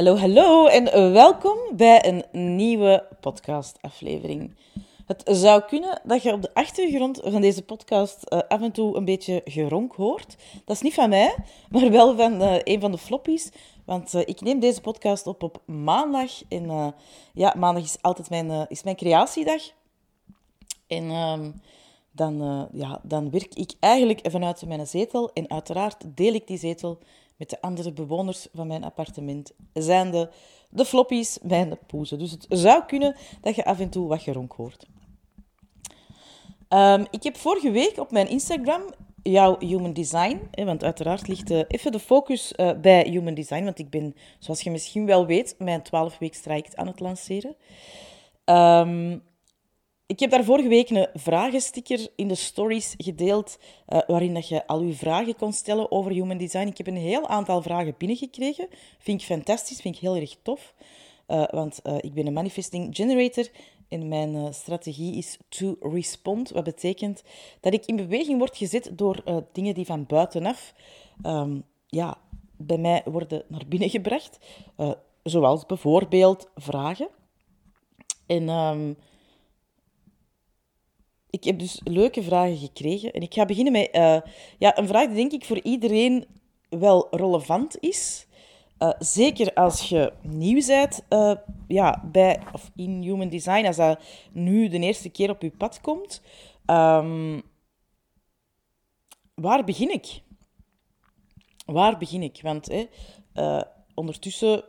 Hallo, hallo en welkom bij een nieuwe podcastaflevering. Het zou kunnen dat je op de achtergrond van deze podcast uh, af en toe een beetje geronk hoort. Dat is niet van mij, maar wel van uh, een van de floppies. Want uh, ik neem deze podcast op op maandag. En ja, maandag is altijd mijn, is mijn creatiedag. En ehm, dan, ja, dan werk ik eigenlijk vanuit mijn zetel. En uiteraard deel ik die zetel met de andere bewoners van mijn appartement, zijn de, de floppies, mijn poezen. Dus het zou kunnen dat je af en toe wat geronk hoort. Um, ik heb vorige week op mijn Instagram jouw human design, hè, want uiteraard ligt uh, even de focus uh, bij human design, want ik ben, zoals je misschien wel weet, mijn 12-week traject aan het lanceren. Um, ik heb daar vorige week een vragensticker in de stories gedeeld, uh, waarin dat je al je vragen kon stellen over human design. Ik heb een heel aantal vragen binnengekregen. Vind ik fantastisch, vind ik heel erg tof. Uh, want uh, ik ben een manifesting generator en mijn strategie is to respond. Wat betekent dat ik in beweging word gezet door dingen die van buitenaf um, ja, bij mij worden naar binnen gebracht. zoals bijvoorbeeld vragen. En... Um, ik heb dus leuke vragen gekregen. En ik ga beginnen met uh, ja, een vraag die denk ik voor iedereen wel relevant is. Uh, zeker als je nieuw bent uh, ja, bij, of in Human Design, als dat nu de eerste keer op je pad komt. Um, waar begin ik? Waar begin ik? Want uh, ondertussen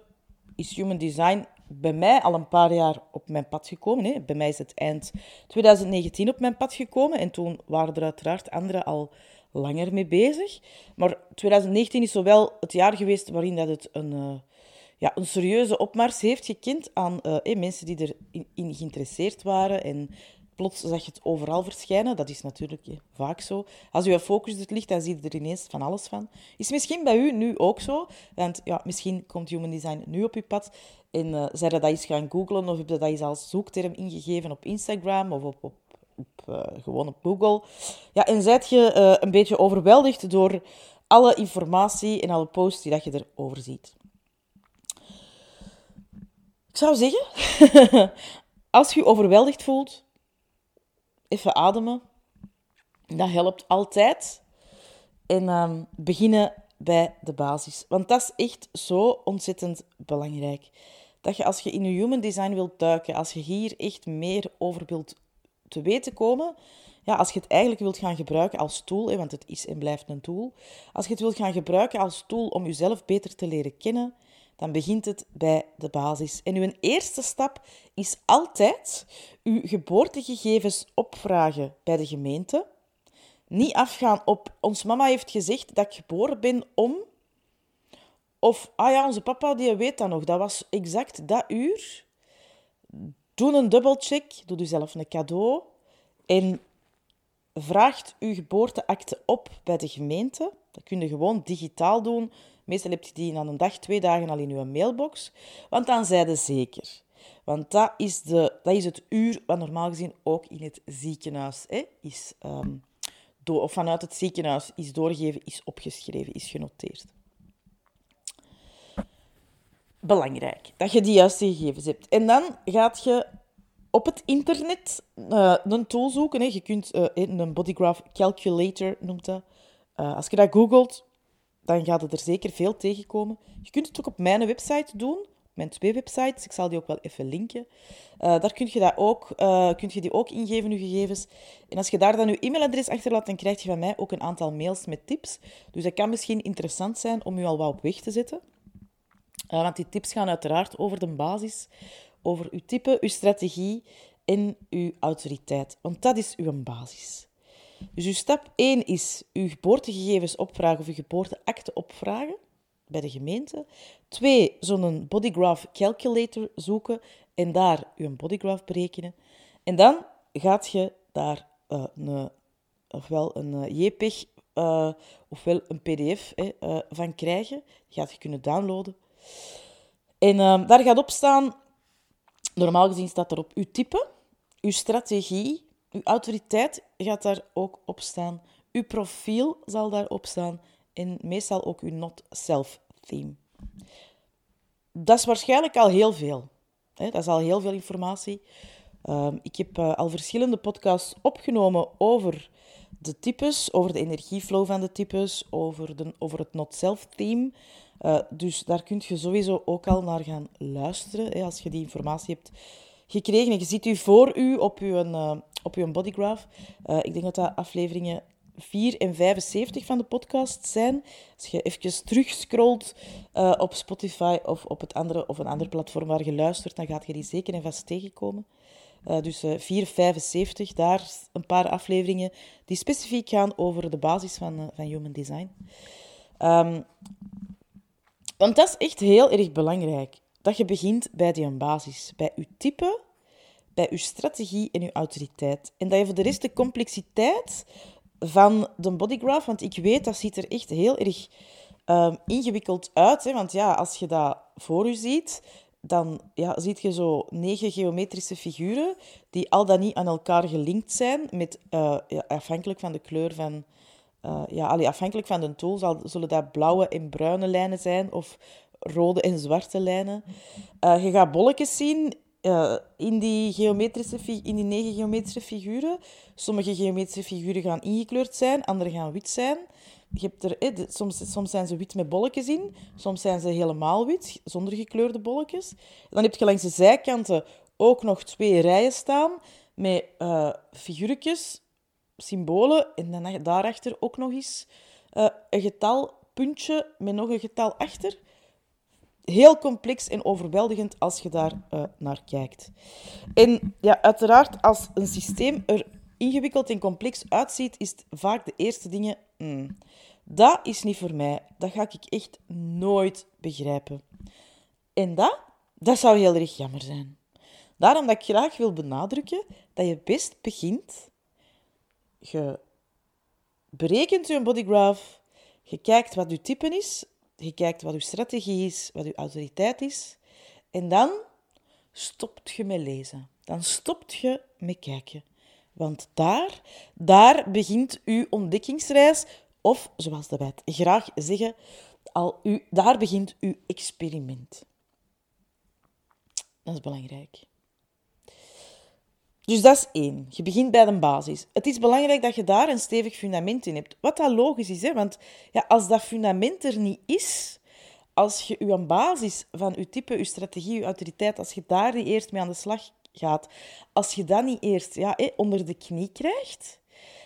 is Human Design bij mij al een paar jaar op mijn pad gekomen. Hè. Bij mij is het eind 2019 op mijn pad gekomen. En toen waren er uiteraard anderen al langer mee bezig. Maar 2019 is zowel het jaar geweest waarin dat het een, uh, ja, een serieuze opmars heeft gekend aan uh, mensen die erin in geïnteresseerd waren. En plots zag je het overal verschijnen. Dat is natuurlijk vaak zo. Als je focus het ligt, dan zie je er ineens van alles van. Is misschien bij u nu ook zo? Want ja, misschien komt Human Design nu op je pad. En uh, dat eens gaan googlen of heb je dat eens als zoekterm ingegeven op Instagram of op, op, uh, gewoon op Google. Ja, en zijt je een beetje overweldigd door alle informatie en alle posts die dat je erover ziet. Ik zou zeggen, als je je overweldigd voelt, even ademen. Dat helpt altijd. En um, beginnen bij de basis. Want dat is echt zo ontzettend belangrijk. Dat je als je in je human design wilt duiken, als je hier echt meer over wilt te weten komen, ja, als je het eigenlijk wilt gaan gebruiken als tool, hè, want het is en blijft een tool, als je het wilt gaan gebruiken als tool om jezelf beter te leren kennen, dan begint het bij de basis. En uw eerste stap is altijd uw geboortegegevens opvragen bij de gemeente. Niet afgaan op, ons mama heeft gezegd dat ik geboren ben om... Of, ah ja, onze papa die weet dat nog, dat was exact dat uur. Doe een dubbelcheck, doe jezelf een cadeau en vraagt uw geboorteakte op bij de gemeente. Dat kun je gewoon digitaal doen. Meestal heb je die na een dag, twee dagen al in je mailbox. Want dan zijn ze zeker. Want dat is, de, dat is het uur wat normaal gezien ook in het ziekenhuis hè, is, um, of vanuit het ziekenhuis is doorgegeven, is opgeschreven, is genoteerd. Belangrijk dat je die juiste gegevens hebt. En dan gaat je op het internet uh, een tool zoeken. Hè. Je kunt uh, een bodygraph calculator noemt dat. Uh, als je dat googelt, dan gaat het er zeker veel tegenkomen. Je kunt het ook op mijn website doen, mijn twee websites. Ik zal die ook wel even linken. Uh, daar kun je, dat ook, kun je die ook ingeven, je gegevens. En als je daar dan je e-mailadres achterlaat, dan krijg je van mij ook een aantal mails met tips. Dus dat kan misschien interessant zijn om je al wat op weg te zetten. Uh, want die tips gaan uiteraard over de basis, over uw type, uw strategie en uw autoriteit. Want dat is uw basis. Dus uw stap 1 is uw geboortegegevens opvragen of uw geboorteakte opvragen bij de gemeente. 2. Zo'n bodygraph calculator zoeken en daar uw bodygraph berekenen. En dan gaat je daar uh, een, ofwel een uh, JPEG uh, ofwel een PDF uh, van krijgen. Die gaat je kunnen downloaden. En daar gaat op staan, normaal gezien staat er op uw type, uw strategie, uw autoriteit gaat daar ook op staan. Uw profiel zal daarop staan. En meestal ook uw not-self theme. dat is waarschijnlijk al heel veel. Dat is al heel veel informatie. Ehm, ik heb uh, al verschillende podcasts opgenomen over de types, over de energieflow van de types, over, de, over het not-self-theme. Uh, dus daar kun je sowieso ook al naar gaan luisteren, hè, als je die informatie hebt gekregen. En je ziet u voor u op uw, uh, op uw bodygraph. Uh, ik denk dat dat afleveringen 4 en 75 van de podcast zijn. Als je even terugscrollt uh, op Spotify of op het andere, of een ander platform waar je luistert, dan gaat je die zeker en vast tegenkomen. Uh, dus uh, 475, daar een paar afleveringen die specifiek gaan over de basis van, van Human Design. Um, want dat is echt heel erg belangrijk. Dat je begint bij die basis. Bij je type, bij je strategie en je autoriteit. En dat je voor de rest de complexiteit van de bodygraph, want ik weet, dat ziet er echt heel erg um, ingewikkeld uit. Hè? Want ja, als je dat voor je ziet, dan ja, zie je zo negen geometrische figuren die al dan niet aan elkaar gelinkt zijn, met, uh, ja, afhankelijk van de kleur van... Uh, ja, allee, afhankelijk van de tool zal, zullen dat blauwe en bruine lijnen zijn, of rode en zwarte lijnen. Uh, je gaat bolletjes zien uh, in, die geometrische, in die negen geometrische figuren. Sommige geometrische figuren gaan ingekleurd zijn, andere gaan wit zijn. Je hebt er, eh, soms, soms zijn ze wit met bolletjes in, soms zijn ze helemaal wit, zonder gekleurde bolletjes. Dan heb je langs de zijkanten ook nog twee rijen staan met uh, figuurtjes, symbolen, en dan daarachter ook nog eens een getalpuntje met nog een getal achter heel complex en overweldigend als je daar uh, naar kijkt. En ja, uiteraard, als een systeem er ingewikkeld en complex uitziet, is het vaak de eerste dingen. Mm, dat is niet voor mij. Dat ga ik echt nooit begrijpen. En dat, dat zou heel erg jammer zijn. Daarom dat ik graag wil benadrukken dat je best begint. Je berekent je bodygraph. Je kijkt wat je type is je kijkt wat je strategie is, wat je autoriteit is. En dan stopt je met lezen. Dan stopt je met kijken. Want daar, daar begint uw ontdekkingsreis. Of, zoals de wet graag zeggen, al u, daar begint uw experiment. Dat is belangrijk. Dus dat is één. Je begint bij de basis. Het is belangrijk dat je daar een stevig fundament in hebt. Wat dat logisch is, hè? want ja, als dat fundament er niet is, als je je basis van je type, je strategie, je autoriteit, als je daar niet eerst mee aan de slag gaat, als je dat niet eerst ja, onder de knie krijgt,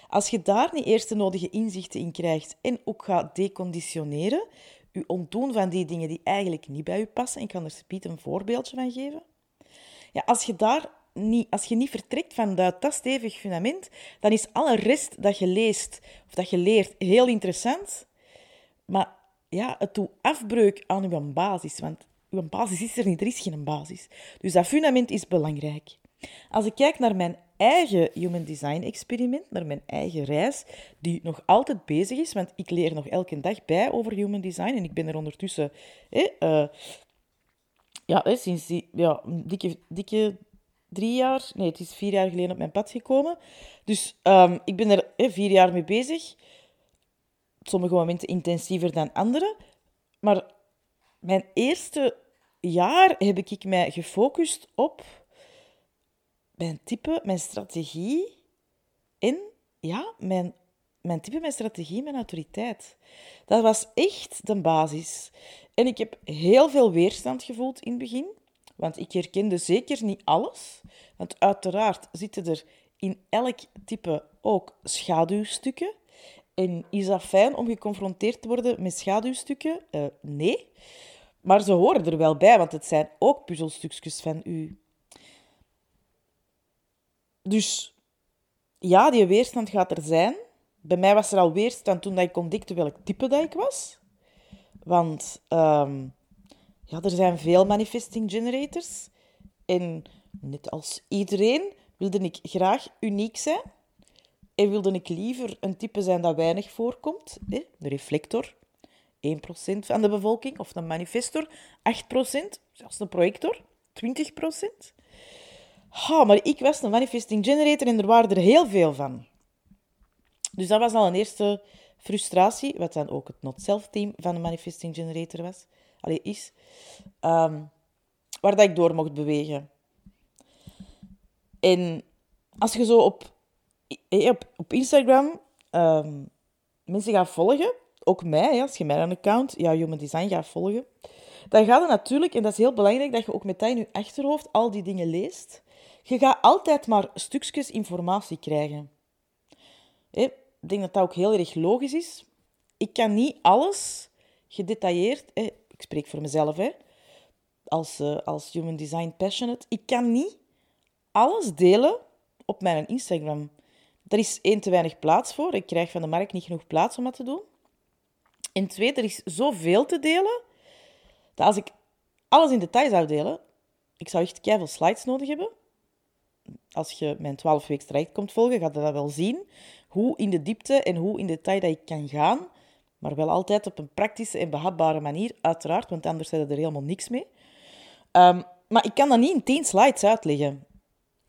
als je daar niet eerst de nodige inzichten in krijgt en ook gaat deconditioneren, je ontdoen van die dingen die eigenlijk niet bij je passen, ik kan er een voorbeeldje van geven. Ja, als je daar als je niet vertrekt van dat, stevig fundament, dan is alle rest dat je leest of dat je leert heel interessant. Maar ja, het doet afbreuk aan uw basis. Want uw basis is er niet, er is geen basis. Dus dat fundament is belangrijk. Als ik kijk naar mijn eigen Human Design experiment, naar mijn eigen reis, die nog altijd bezig is, want ik leer nog elke dag bij over Human Design en ik ben er ondertussen uh, ja, sinds die ja, dikke, dikke drie jaar, nee, het is vier jaar geleden op mijn pad gekomen. Dus um, ik ben er vier jaar mee bezig. Sommige momenten intensiever dan andere. Maar mijn eerste jaar heb ik mij gefocust op mijn type, mijn strategie en ja, mijn, mijn type, mijn strategie, mijn autoriteit. Dat was echt de basis. En ik heb heel veel weerstand gevoeld in het begin. Want ik herkende zeker niet alles. Want uiteraard zitten er in elk type ook schaduwstukken. En is dat fijn om geconfronteerd te worden met schaduwstukken? Uh, nee. Maar ze horen er wel bij, want het zijn ook puzzelstukjes van u. Dus ja, die weerstand gaat er zijn. Bij mij was er al weerstand toen ik ontdekte welk type dat ik was. Want um, ja, er zijn veel manifesting generators. En net als iedereen wilde ik graag uniek zijn. En wilde ik liever een type zijn dat weinig voorkomt. De reflector, 1% van de bevolking. Of een manifestor, 8%. Zelfs een projector, 20%. Ha, maar ik was een manifesting generator en er waren er heel veel van. Dus dat was al een eerste frustratie, wat dan ook het not-self-team van een manifesting generator was allee, is, ehm, waar dat ik door mocht bewegen. En als je zo op, eh, op, Instagram ehm, mensen gaat volgen, ook mij, als je mijn account, ja, Human Design gaat volgen, dan gaat het natuurlijk, en dat is heel belangrijk, dat je ook meteen in je achterhoofd al die dingen leest. Je gaat altijd maar stukjes informatie krijgen. Ik denk dat dat ook heel erg logisch is. Ik kan niet alles gedetailleerd, ik spreek voor mezelf, als, eh, als human design passionate, ik kan niet alles delen op mijn Instagram. Er is één te weinig plaats voor. Ik krijg van de markt niet genoeg plaats om dat te doen. En twee, er is zoveel te delen, dat als ik alles in detail zou delen, ik zou echt keihard slides nodig hebben. Als je mijn 12 weken traject komt volgen, gaat je dat wel zien. Hoe in de diepte en hoe in detail dat ik kan gaan. Maar wel altijd op een praktische en behapbare manier, uiteraard, want anders zit er helemaal niks mee. Um, maar ik kan dat niet in 10 slides uitleggen.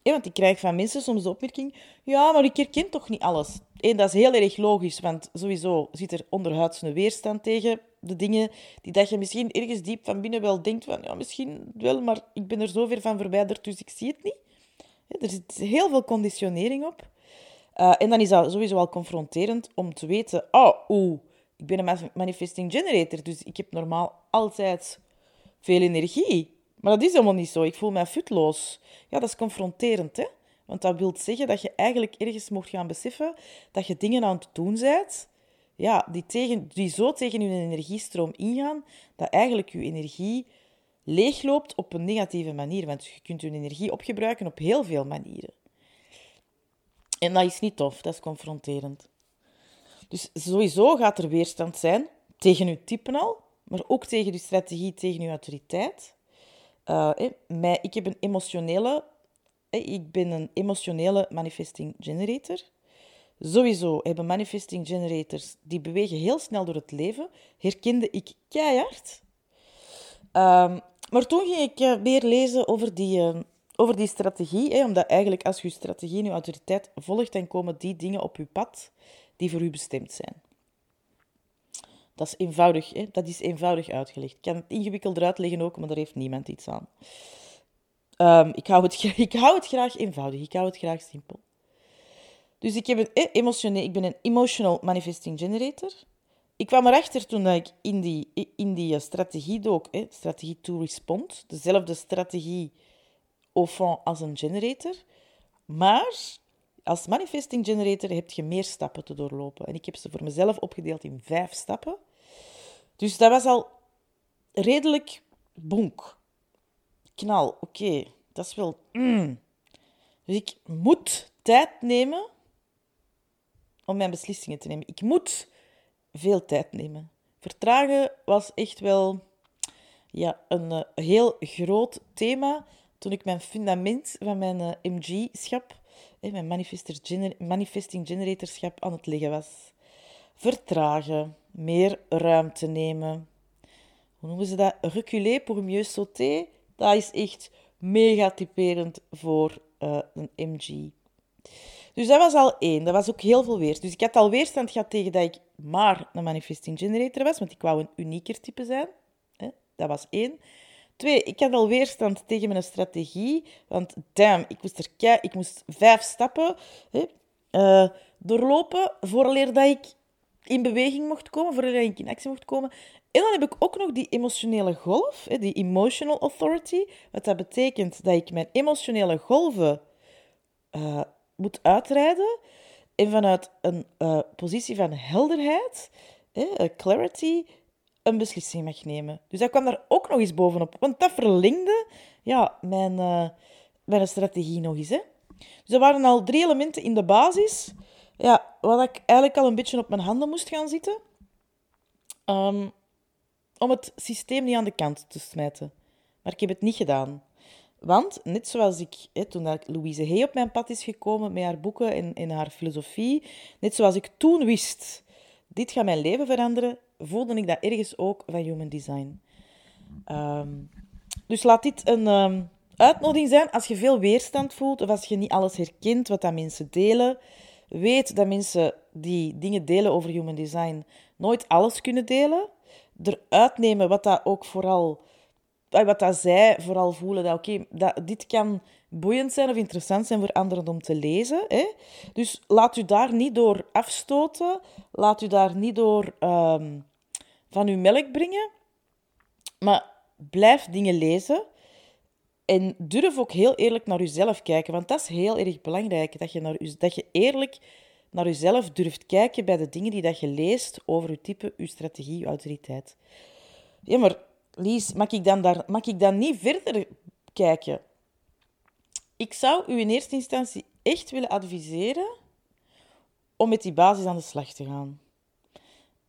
Ja, want ik krijg van mensen soms de opmerking: ja, maar ik herken toch niet alles. En dat is heel erg logisch, want sowieso zit er onderhuids een weerstand tegen de dingen die dat je misschien ergens diep van binnen wel denkt van ja, misschien wel, maar ik ben er zo van verwijderd, dus ik zie het niet. er zit heel veel conditionering op. Uh, en dan is dat sowieso wel confronterend om te weten, oh, oeh, ik ben een manifesting generator, dus ik heb normaal altijd veel energie. Maar dat is helemaal niet zo. Ik voel mij futloos. Ja, dat is confronterend, hè? Want dat wil zeggen dat je eigenlijk ergens mocht gaan beseffen dat je dingen aan het doen bent ja, die, tegen, die zo tegen je energiestroom ingaan, dat eigenlijk je energie leegloopt op een negatieve manier. Want je kunt je energie opgebruiken op heel veel manieren. En dat is niet tof, dat is confronterend. Dus sowieso gaat er weerstand zijn tegen je typen al, maar ook tegen je strategie, tegen je autoriteit. Uh, mij, ik heb een emotionele, ik ben een emotionele manifesting generator. Sowieso hebben manifesting generators, die bewegen heel snel door het leven, herkende ik keihard. Um, maar toen ging ik uh, meer lezen over die, uh, over die strategie, hè, omdat eigenlijk als je strategie en je autoriteit volgt, dan komen die dingen op je pad die voor u bestemd zijn. Dat is eenvoudig, hè? dat is eenvoudig uitgelegd. Ik kan het ingewikkelder uitleggen ook, maar daar heeft niemand iets aan. Um, ik, hou het, ik hou het graag eenvoudig, ik hou het graag simpel. Dus ik, heb een, eh, emotioneel, ik ben een emotional manifesting generator. Ik kwam erachter toen ik in die, in die eh, strategie dook, eh, strategie to respond, dezelfde strategie au fond als een generator. Maar als manifesting generator heb je meer stappen te doorlopen. En ik heb ze voor mezelf opgedeeld in vijf stappen. Dus dat was al redelijk bonk. Knal, oké, dat is wel... Mm. Dus ik moet tijd nemen om mijn beslissingen te nemen. Ik moet veel tijd nemen. Vertragen was echt wel ja, een uh, heel groot thema toen ik mijn fundament van mijn eh, Mijn manifesting generatorschap, aan het leggen was. Vertragen, meer ruimte nemen. Hoe noemen ze dat? Reculer pour mieux sauter. Dat is echt mega typerend voor uh, een MG. Dus dat was al één. Dat was ook heel veel weerstand. Dus ik had al weerstand gehad tegen dat ik maar een manifesting generator was, want ik wou een unieker type zijn. Dat was één. Twee, ik had al weerstand tegen mijn strategie, want damn, ik moest, er kei, ik moest vijf stappen hè, uh, doorlopen vooraleer dat ik in beweging mocht komen, vooraleer ik in actie mocht komen. En dan heb ik ook nog die emotionele golf, hè, die emotional authority, wat dat betekent dat ik mijn emotionele golven uh, moet uitrijden en vanuit een uh, positie van helderheid, eh, clarity, een beslissing mag nemen. Dus dat kwam daar ook nog eens bovenop, want dat verlengde ja, mijn, uh, mijn strategie nog eens. Hè. Dus er waren al drie elementen in de basis, ja, wat ik eigenlijk al een beetje op mijn handen moest gaan zitten, um, om het systeem niet aan de kant te smijten. Maar ik heb het niet gedaan. Want, net zoals ik, hè, toen Louise Hay op mijn pad is gekomen met haar boeken en, en haar filosofie, net zoals ik toen wist, dit gaat mijn leven veranderen, voelde ik dat ergens ook van Human Design. Ehm, dus laat dit een um, uitnodiging zijn als je veel weerstand voelt of als je niet alles herkent wat dat mensen delen. Weet dat mensen die dingen delen over Human Design nooit alles kunnen delen. eruit nemen wat dat ook vooral... Wat dat zij vooral voelen, dat oké, dat dit kan boeiend zijn of interessant zijn voor anderen om te lezen. Hè? Dus laat u daar niet door afstoten. Laat u daar niet door ehm, van uw melk brengen. Maar blijf dingen lezen. En durf ook heel eerlijk naar jezelf kijken. Want dat is heel erg belangrijk. Dat je, naar, dat je eerlijk naar jezelf durft kijken bij de dingen die dat je leest over je type, je strategie, je autoriteit. Ja, maar Lies, mag ik dan, daar, mag ik dan niet verder kijken? Ik zou u in eerste instantie echt willen adviseren om met die basis aan de slag te gaan.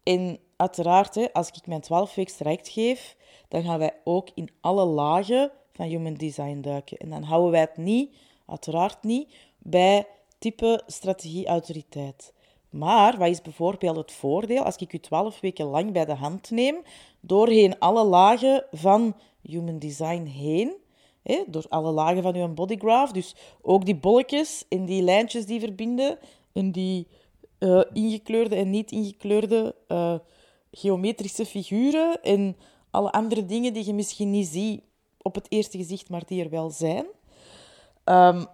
En uiteraard, als ik mijn 12 weeks traject geef, dan gaan wij ook in alle lagen van human design duiken. En dan houden wij het niet, uiteraard niet, bij type strategie autoriteit. Maar wat is bijvoorbeeld het voordeel als ik u 12 weken lang bij de hand neem, doorheen alle lagen van human design heen, hè, door alle lagen van uw bodygraph, dus ook die bolletjes en die lijntjes die verbinden, en die uh, ingekleurde en niet ingekleurde uh, geometrische figuren en alle andere dingen die je misschien niet ziet op het eerste gezicht, maar die er wel zijn. Um,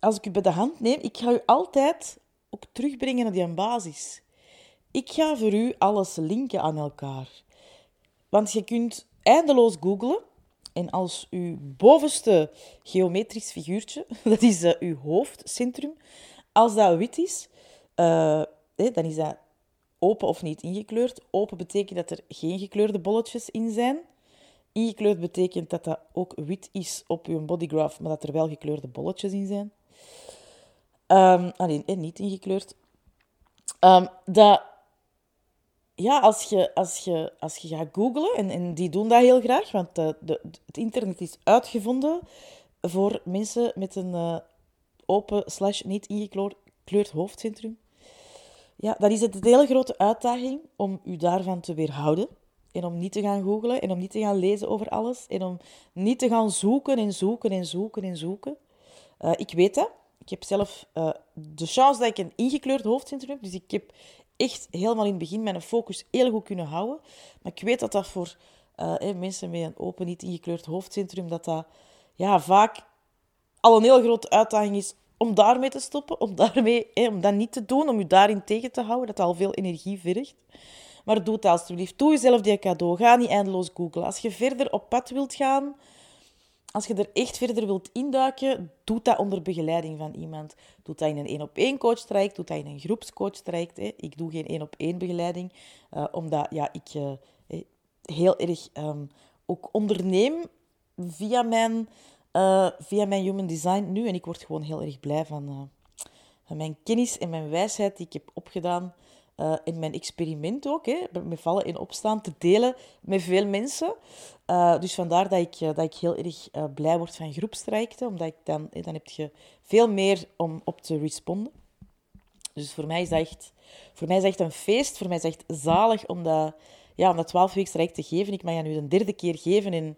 als ik u bij de hand neem, ik ga u altijd ook terugbrengen naar die basis. Ik ga voor u alles linken aan elkaar. Want je kunt eindeloos googlen en als uw bovenste geometrisch figuurtje, dat is uh, uw hoofdcentrum, als dat wit is, uh, dan is dat open of niet ingekleurd. Open betekent dat er geen gekleurde bolletjes in zijn. Ingekleurd betekent dat dat ook wit is op uw bodygraph, maar dat er wel gekleurde bolletjes in zijn. Um, alleen, niet ingekleurd. Um, dat, ja, als je, als je, als je gaat googlen, en, en die doen dat heel graag, want de, de, het internet is uitgevonden voor mensen met een uh, open slash niet ingekleurd hoofdcentrum. Ja, dan is het een hele grote uitdaging om u daarvan te weerhouden. En om niet te gaan googlen en om niet te gaan lezen over alles. En om niet te gaan zoeken en zoeken en zoeken en zoeken. Uh, ik weet dat. Ik heb zelf de chance dat ik een ingekleurd hoofdcentrum heb. Dus ik heb echt helemaal in het begin mijn focus heel goed kunnen houden. Maar ik weet dat dat voor uh, mensen met een open, niet ingekleurd hoofdcentrum, dat dat ja, vaak al een heel grote uitdaging is om daarmee te stoppen, om, daarmee, om dat niet te doen, om je daarin tegen te houden, dat al veel energie vergt. Maar doe het alsjeblieft. Doe jezelf die cadeau. Ga niet eindeloos googlen. Als je verder op pad wilt gaan, als je er echt verder wilt induiken, doe dat onder begeleiding van iemand. Doe dat in een één-op-één coach traject, doe dat in een groepscoach traject. Hè. Ik doe geen één-op-één begeleiding, uh, omdat ja, ik uh, heel erg um, ook onderneem via mijn, uh, via mijn human design nu. En ik word gewoon heel erg blij van, van mijn kennis en mijn wijsheid die ik heb opgedaan uh, in mijn experiment ook, hè, met vallen in opstaan, te delen met veel mensen. Uh, dus vandaar dat ik, uh, dat ik heel erg blij word van groepstrajecten, omdat ik dan, dan heb je veel meer om op te responden. Dus voor mij is dat echt, voor mij is echt een feest, voor mij is echt zalig om dat, ja, om dat 12 weken traject te geven. Ik mag dat nu de derde keer geven en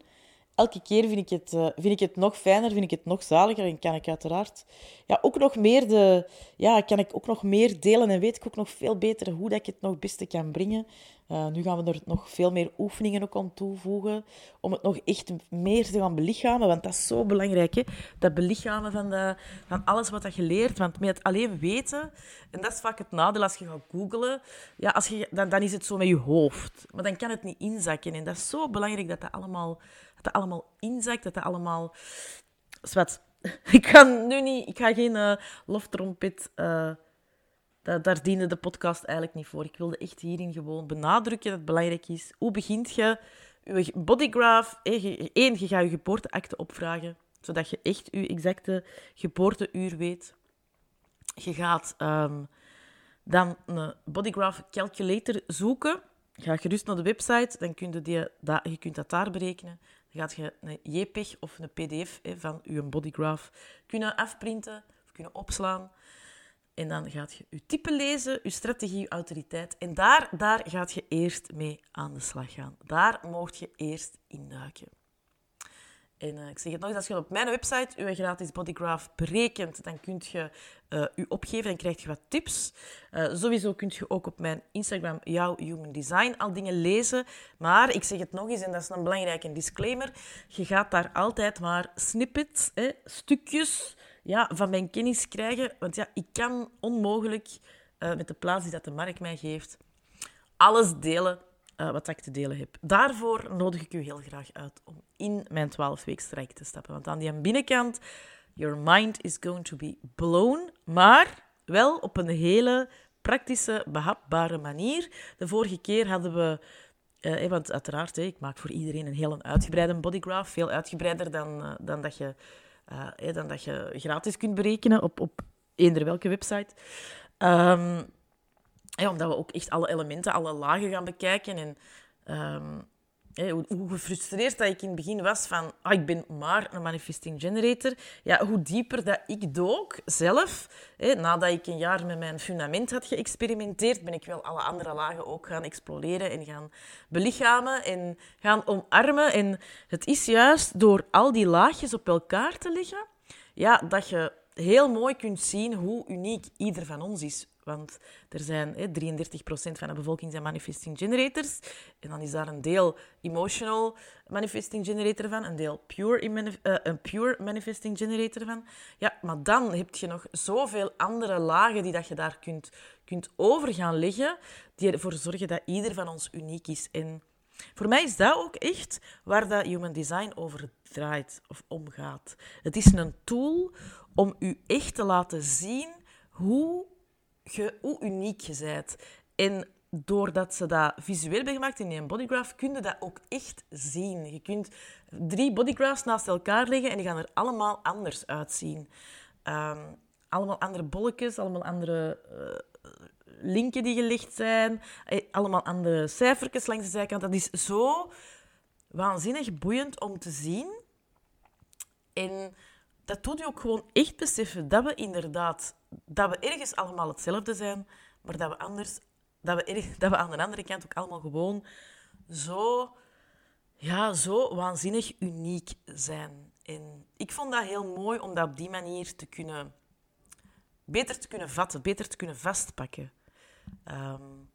elke keer vind ik, het, uh, vind ik het nog fijner, vind ik het nog zaliger. En kan ik uiteraard ja, ook nog meer de, ja, kan ik ook nog meer delen en weet ik ook nog veel beter hoe dat ik het nog het beste kan brengen. Uh, nu gaan we er nog veel meer oefeningen ook aan toevoegen, om het nog echt meer te gaan belichamen, want dat is zo belangrijk, hè? dat belichamen van, de, van alles wat je leert. Want met alleen weten, en dat is vaak het nadeel als je gaat googlen, ja, als je, dan, dan is het zo met je hoofd, maar dan kan het niet inzakken. En dat is zo belangrijk dat dat allemaal dat allemaal inzakt, dat dat allemaal... Zwet. Ik ga nu niet... Ik ga geen uh, loftrompet... Uh, daar diende de podcast eigenlijk niet voor. Ik wilde echt hierin gewoon benadrukken dat het belangrijk is. Hoe begint je je bodygraph? Eén, je gaat je geboorteakte opvragen, zodat je echt je exacte geboorteuur weet. Je gaat um, dan een bodygraph calculator zoeken. Ga gerust naar de website, dan kun je, die, je kunt dat daar berekenen. Dan gaat je een JPEG of een PDF hè, van je bodygraph kunnen afprinten of kunnen opslaan. En dan gaat je je type lezen, je strategie, je autoriteit. En daar, daar gaat je eerst mee aan de slag gaan. Daar mocht je eerst induiken. En uh, ik zeg het nog eens, als je op mijn website je gratis bodygraph berekent, dan kun je uh, je opgeven en krijg je wat tips. Uh, sowieso kun je ook op mijn Instagram, jouw Human Design, al dingen lezen. Maar ik zeg het nog eens, en dat is een belangrijke disclaimer, je gaat daar altijd maar snippets, hè, stukjes ja, van mijn kennis krijgen. Want ja, ik kan onmogelijk met de plaats die dat de markt mij geeft, alles delen uh, wat ik te delen heb. Daarvoor nodig ik u heel graag uit om in mijn 12 strijk te stappen. Want aan die binnenkant, your mind is going to be blown, maar wel op een hele praktische, behapbare manier. De vorige keer hadden we uh, want uiteraard, ik maak voor iedereen een heel uitgebreide bodygraph. Veel uitgebreider dan, dan, dat je, dan dat je gratis kunt berekenen op, op eender welke website. Um, ja, omdat we ook echt alle elementen, alle lagen gaan bekijken. En um, hoe, gefrustreerd dat ik in het begin was van ah, ik ben maar een manifesting generator. Ja, hoe dieper dat ik dook zelf, nadat ik een jaar met mijn fundament had geëxperimenteerd, ben ik wel alle andere lagen ook gaan exploreren en gaan belichamen en gaan omarmen. En het is juist door al die laagjes op elkaar te leggen, ja, dat je heel mooi kunt zien hoe uniek ieder van ons is. Want er zijn hè, 33% van de bevolking zijn manifesting generators. En dan is daar een deel emotional manifesting generator van, een deel pure, uh, een pure manifesting generator van. Ja, maar dan heb je nog zoveel andere lagen die dat je daar kunt, kunt over gaan leggen, die ervoor zorgen dat ieder van ons uniek is. En voor mij is dat ook echt waar dat human design over draait of omgaat. Het is een tool om u echt te laten zien hoe uniek je bent. En doordat ze dat visueel hebben gemaakt in een bodygraph, kun je dat ook echt zien. Je kunt drie bodygraphs naast elkaar leggen en die gaan er allemaal anders uitzien. Um, allemaal andere bolletjes, allemaal andere uh, linken die gelegd zijn, eh, allemaal andere cijfertjes langs de zijkant. Dat is zo waanzinnig boeiend om te zien. En dat doet je ook gewoon echt beseffen dat we inderdaad dat we ergens allemaal hetzelfde zijn, maar dat we, anders, dat we, erg, dat we aan de andere kant ook allemaal gewoon zo, ja, zo waanzinnig uniek zijn. En ik vond dat heel mooi om dat op die manier te kunnen, beter te kunnen vatten, beter te kunnen vastpakken. Um,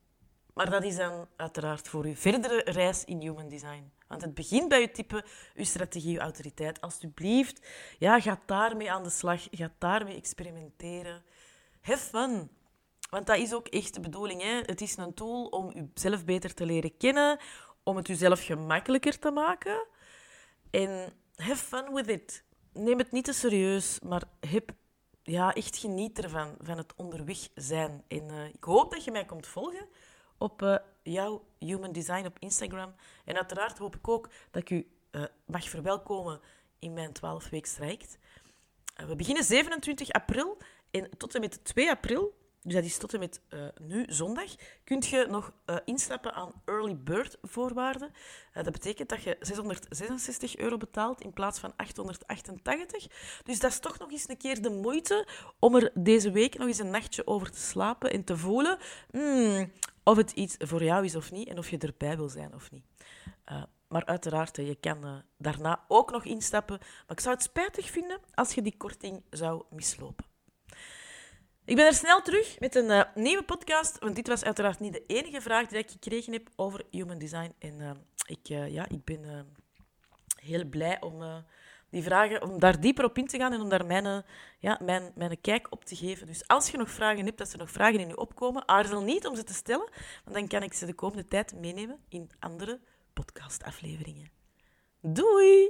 maar dat is dan uiteraard voor uw verdere reis in human design. Want het begint bij je type, uw strategie, uw autoriteit. Alsjeblieft, ja, ga daarmee aan de slag. Ga daarmee experimenteren. Have fun. Want dat is ook echt de bedoeling. Hè? Het is een tool om jezelf beter te leren kennen, om het jezelf gemakkelijker te maken. En have fun with it. Neem het niet te serieus, maar heb, ja, echt geniet ervan, van het onderweg zijn. En uh, ik hoop dat je mij komt volgen op uh, jouw Human Design op Instagram. En uiteraard hoop ik ook dat ik u uh, mag verwelkomen in mijn 12 week strijkt. Uh, we beginnen 27 april en tot en met 2 april dus dat is tot en met nu zondag. Kun je nog uh, instappen aan early bird voorwaarden. Dat betekent dat je 666 euro betaalt in plaats van 888. Dus dat is toch nog eens een keer de moeite om er deze week nog eens een nachtje over te slapen en te voelen hmm, of het iets voor jou is of niet en of je erbij wil zijn of niet. maar uiteraard, je kan daarna ook nog instappen. Maar ik zou het spijtig vinden als je die korting zou mislopen. Ik ben er snel terug met een uh, nieuwe podcast, want dit was uiteraard niet de enige vraag die ik gekregen heb over human design. En ik, ja, ik ben heel blij om die vragen, om daar dieper op in te gaan en om daar mijn, ja, mijn, mijn kijk op te geven. Dus als je nog vragen hebt, als er nog vragen in je opkomen, aarzel niet om ze te stellen, want dan kan ik ze de komende tijd meenemen in andere podcastafleveringen. Doei!